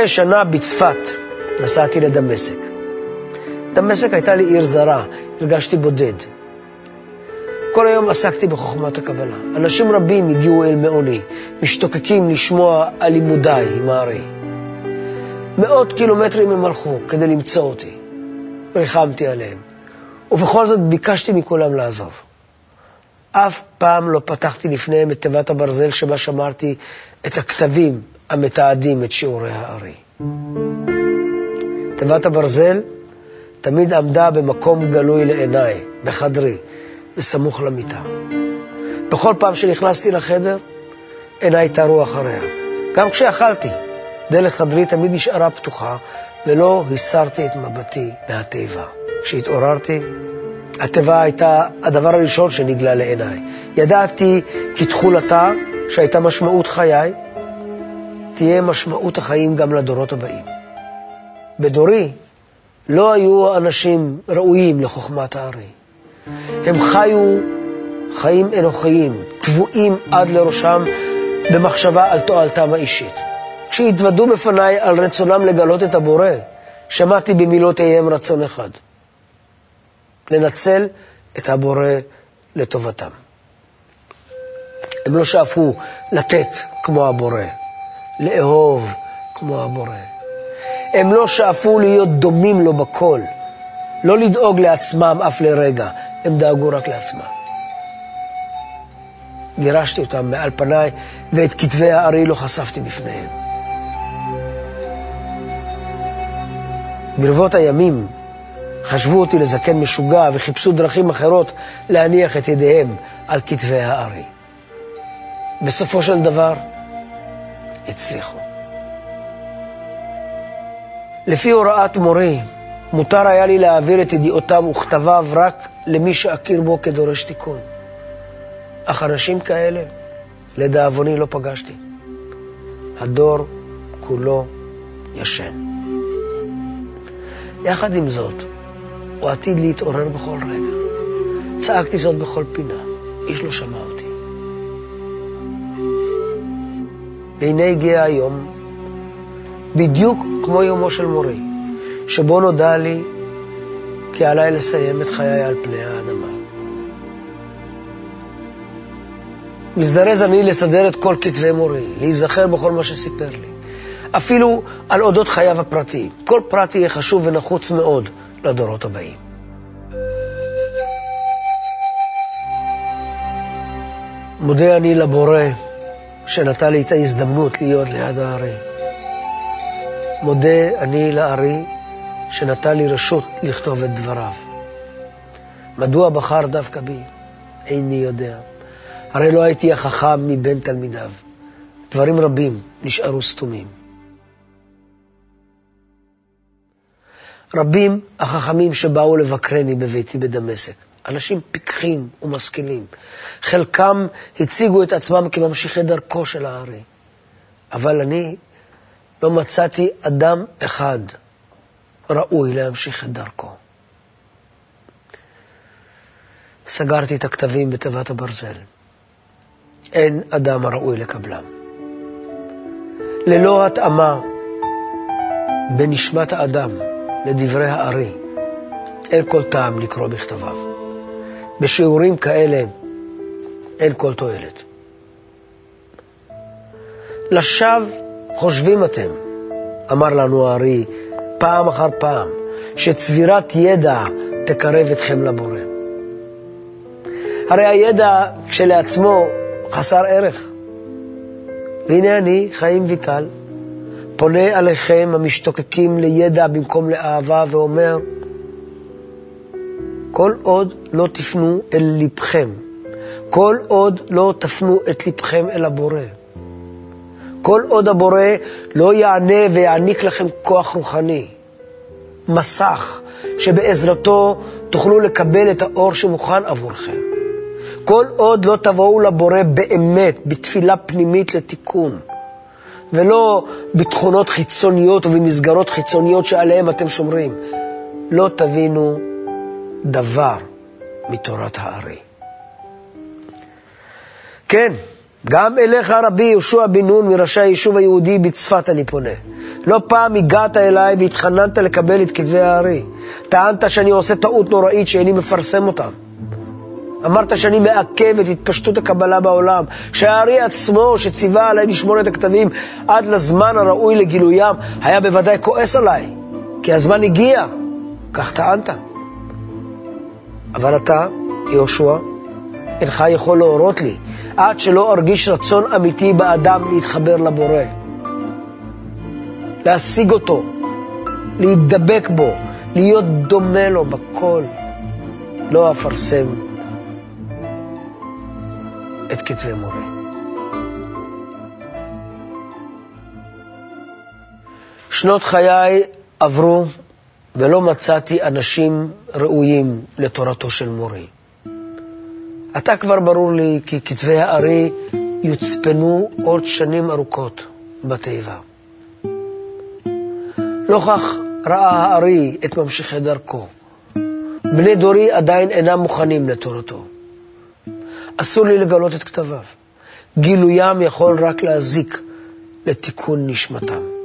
אחרי שנה בצפת נסעתי לדמשק. דמשק הייתה לי עיר זרה, הרגשתי בודד. כל היום עסקתי בחוכמת הקבלה. אנשים רבים הגיעו אל מעוני, משתוקקים לשמוע על לימודיי עם הארי. מאות קילומטרים הם הלכו כדי למצוא אותי. ריחמתי עליהם, ובכל זאת ביקשתי מכולם לעזוב. אף פעם לא פתחתי לפניהם את תיבת הברזל שבה שמרתי את הכתבים המתעדים את שיעורי הארי. תיבת הברזל תמיד עמדה במקום גלוי לעיניי, בחדרי, בסמוך למיטה. בכל פעם שנכנסתי לחדר, עיניי תרו אחריה. גם כשאכלתי, דלת חדרי תמיד נשארה פתוחה, ולא הסרתי את מבטי מהתיבה. כשהתעוררתי, התיבה הייתה הדבר הראשון שנגלה לעיניי. ידעתי כי תכולתה, שהייתה משמעות חיי, תהיה משמעות החיים גם לדורות הבאים. בדורי לא היו אנשים ראויים לחוכמת הארי. הם חיו חיים אנוכיים, טבועים עד לראשם במחשבה על תועלתם האישית. כשהתוודו בפניי על רצונם לגלות את הבורא, שמעתי במילותיהם רצון אחד, לנצל את הבורא לטובתם. הם לא שאפו לתת כמו הבורא, לאהוב כמו הבורא. הם לא שאפו להיות דומים לו בכל, לא לדאוג לעצמם אף לרגע, הם דאגו רק לעצמם. גירשתי אותם מעל פניי, ואת כתבי הארי לא חשפתי בפניהם. ברבות הימים חשבו אותי לזקן משוגע וחיפשו דרכים אחרות להניח את ידיהם על כתבי הארי. בסופו של דבר, הצליחו. לפי הוראת מורי, מותר היה לי להעביר את ידיעותיו וכתביו רק למי שאכיר בו כדורש תיקון. אך אנשים כאלה, לדאבוני, לא פגשתי. הדור כולו ישן. יחד עם זאת, הוא עתיד להתעורר בכל רגע. צעקתי זאת בכל פינה, איש לא שמע אותי. והנה הגיע היום, בדיוק כמו יומו של מורי, שבו נודע לי כי עליי לסיים את חיי על פני האדמה. מזדרז אני לסדר את כל כתבי מורי, להיזכר בכל מה שסיפר לי. אפילו על אודות חייו הפרטיים. כל פרט יהיה חשוב ונחוץ מאוד לדורות הבאים. מודה אני לבורא שנתן לי את ההזדמנות להיות ליד הארי. מודה אני לארי שנתן לי רשות לכתוב את דבריו. מדוע בחר דווקא בי? איני יודע. הרי לא הייתי החכם מבין תלמידיו. דברים רבים נשארו סתומים. רבים החכמים שבאו לבקרני בביתי בדמשק. אנשים פיקחים ומשכילים. חלקם הציגו את עצמם כממשיכי דרכו של הארי. אבל אני לא מצאתי אדם אחד ראוי להמשיך את דרכו. סגרתי את הכתבים בתיבת הברזל. אין אדם הראוי לקבלם. ללא התאמה בנשמת האדם לדברי הארי, אין כל טעם לקרוא בכתביו. בשיעורים כאלה אין כל תועלת. לשווא חושבים אתם, אמר לנו הארי פעם אחר פעם, שצבירת ידע תקרב אתכם לבורא. הרי הידע כשלעצמו חסר ערך. והנה אני, חיים ויטל, פונה עליכם המשתוקקים לידע במקום לאהבה ואומר, כל עוד לא תפנו אל לבכם, כל עוד לא תפנו את לבכם אל הבורא, כל עוד הבורא לא יענה ויעניק לכם כוח רוחני, מסך, שבעזרתו תוכלו לקבל את האור שמוכן עבורכם. כל עוד לא תבואו לבורא באמת, בתפילה פנימית לתיקון, ולא בתכונות חיצוניות ובמסגרות חיצוניות שעליהן אתם שומרים, לא תבינו דבר מתורת הארי. כן, גם אליך רבי יהושע בן נון מראשי היישוב היהודי בצפת אני פונה. לא פעם הגעת אליי והתחננת לקבל את כתבי הארי. טענת שאני עושה טעות נוראית שאיני מפרסם אותם. אמרת שאני מעכב את התפשטות הקבלה בעולם, שהארי עצמו, שציווה עליי לשמור את הכתבים עד לזמן הראוי לגילוים, היה בוודאי כועס עליי, כי הזמן הגיע, כך טענת. אבל אתה, יהושע, אינך יכול להורות לי, עד שלא ארגיש רצון אמיתי באדם להתחבר לבורא. להשיג אותו, להידבק בו, להיות דומה לו בכל. לא אפרסם את כתבי מורה. שנות חיי עברו ולא מצאתי אנשים ראויים לתורתו של מורי. עתה כבר ברור לי כי כתבי הארי יוצפנו עוד שנים ארוכות בתיבה. נוכח ראה הארי את ממשיכי דרכו. בני דורי עדיין אינם מוכנים לתורתו. אסור לי לגלות את כתביו. גילוים יכול רק להזיק לתיקון נשמתם.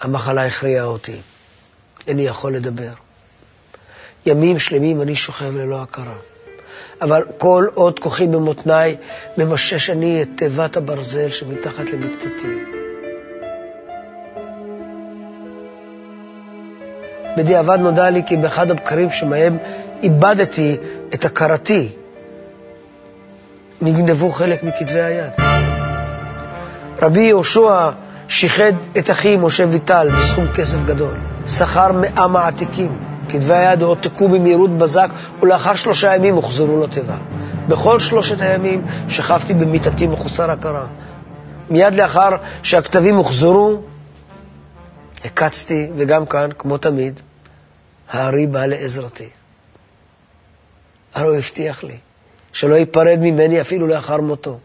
המחלה הכריעה אותי. איני יכול לדבר. ימים שלמים אני שוכב ללא הכרה. אבל כל עוד כוחי במותניי, ממשש אני את תיבת הברזל שמתחת למיטתי. בדיעבד נודע לי כי באחד הבקרים שמהם איבדתי את הכרתי, נגנבו חלק מכתבי היד. רבי יהושע שיחד את אחי משה ויטל בסכום כסף גדול, שכר מאה מעתיקים. כתבי היד הועתקו במהירות בזק, ולאחר שלושה ימים הוחזרו לתיבה. בכל שלושת הימים שכבתי במיטתי מחוסר הכרה. מיד לאחר שהכתבים הוחזרו, הקצתי, וגם כאן, כמו תמיד, הארי בא לעזרתי. הרי הוא הבטיח לי שלא ייפרד ממני אפילו לאחר מותו.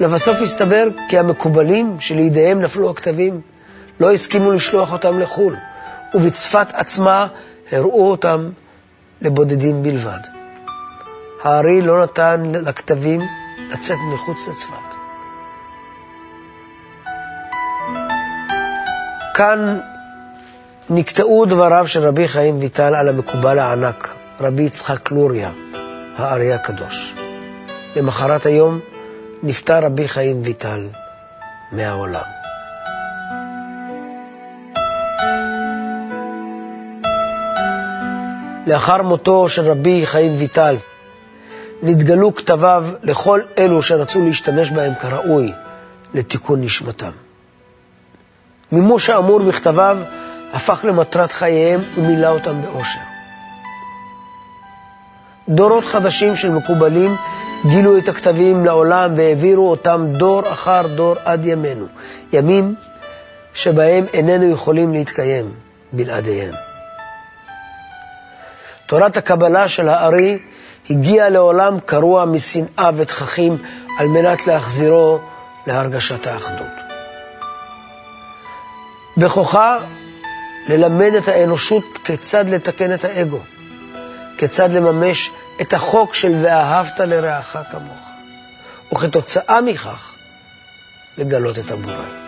לבסוף הסתבר כי המקובלים שלידיהם נפלו הכתבים לא הסכימו לשלוח אותם לחו"ל, ובצפת עצמה הראו אותם לבודדים בלבד. הארי לא נתן לכתבים לצאת מחוץ לצפת. כאן נקטעו דבריו של רבי חיים ויטל על המקובל הענק, רבי יצחק לוריה, הארי הקדוש. למחרת היום נפטר רבי חיים ויטל מהעולם. לאחר מותו של רבי חיים ויטל, נתגלו כתביו לכל אלו שרצו להשתמש בהם כראוי לתיקון נשמתם. מימוש האמור בכתביו הפך למטרת חייהם ומילא אותם באושר. דורות חדשים של מקובלים גילו את הכתבים לעולם והעבירו אותם דור אחר דור עד ימינו, ימים שבהם איננו יכולים להתקיים בלעדיהם. תורת הקבלה של הארי הגיעה לעולם קרוע משנאה ותככים על מנת להחזירו להרגשת האחדות. בכוחה ללמד את האנושות כיצד לתקן את האגו, כיצד לממש את החוק של ואהבת לרעך כמוך, וכתוצאה מכך לגלות את הבורא.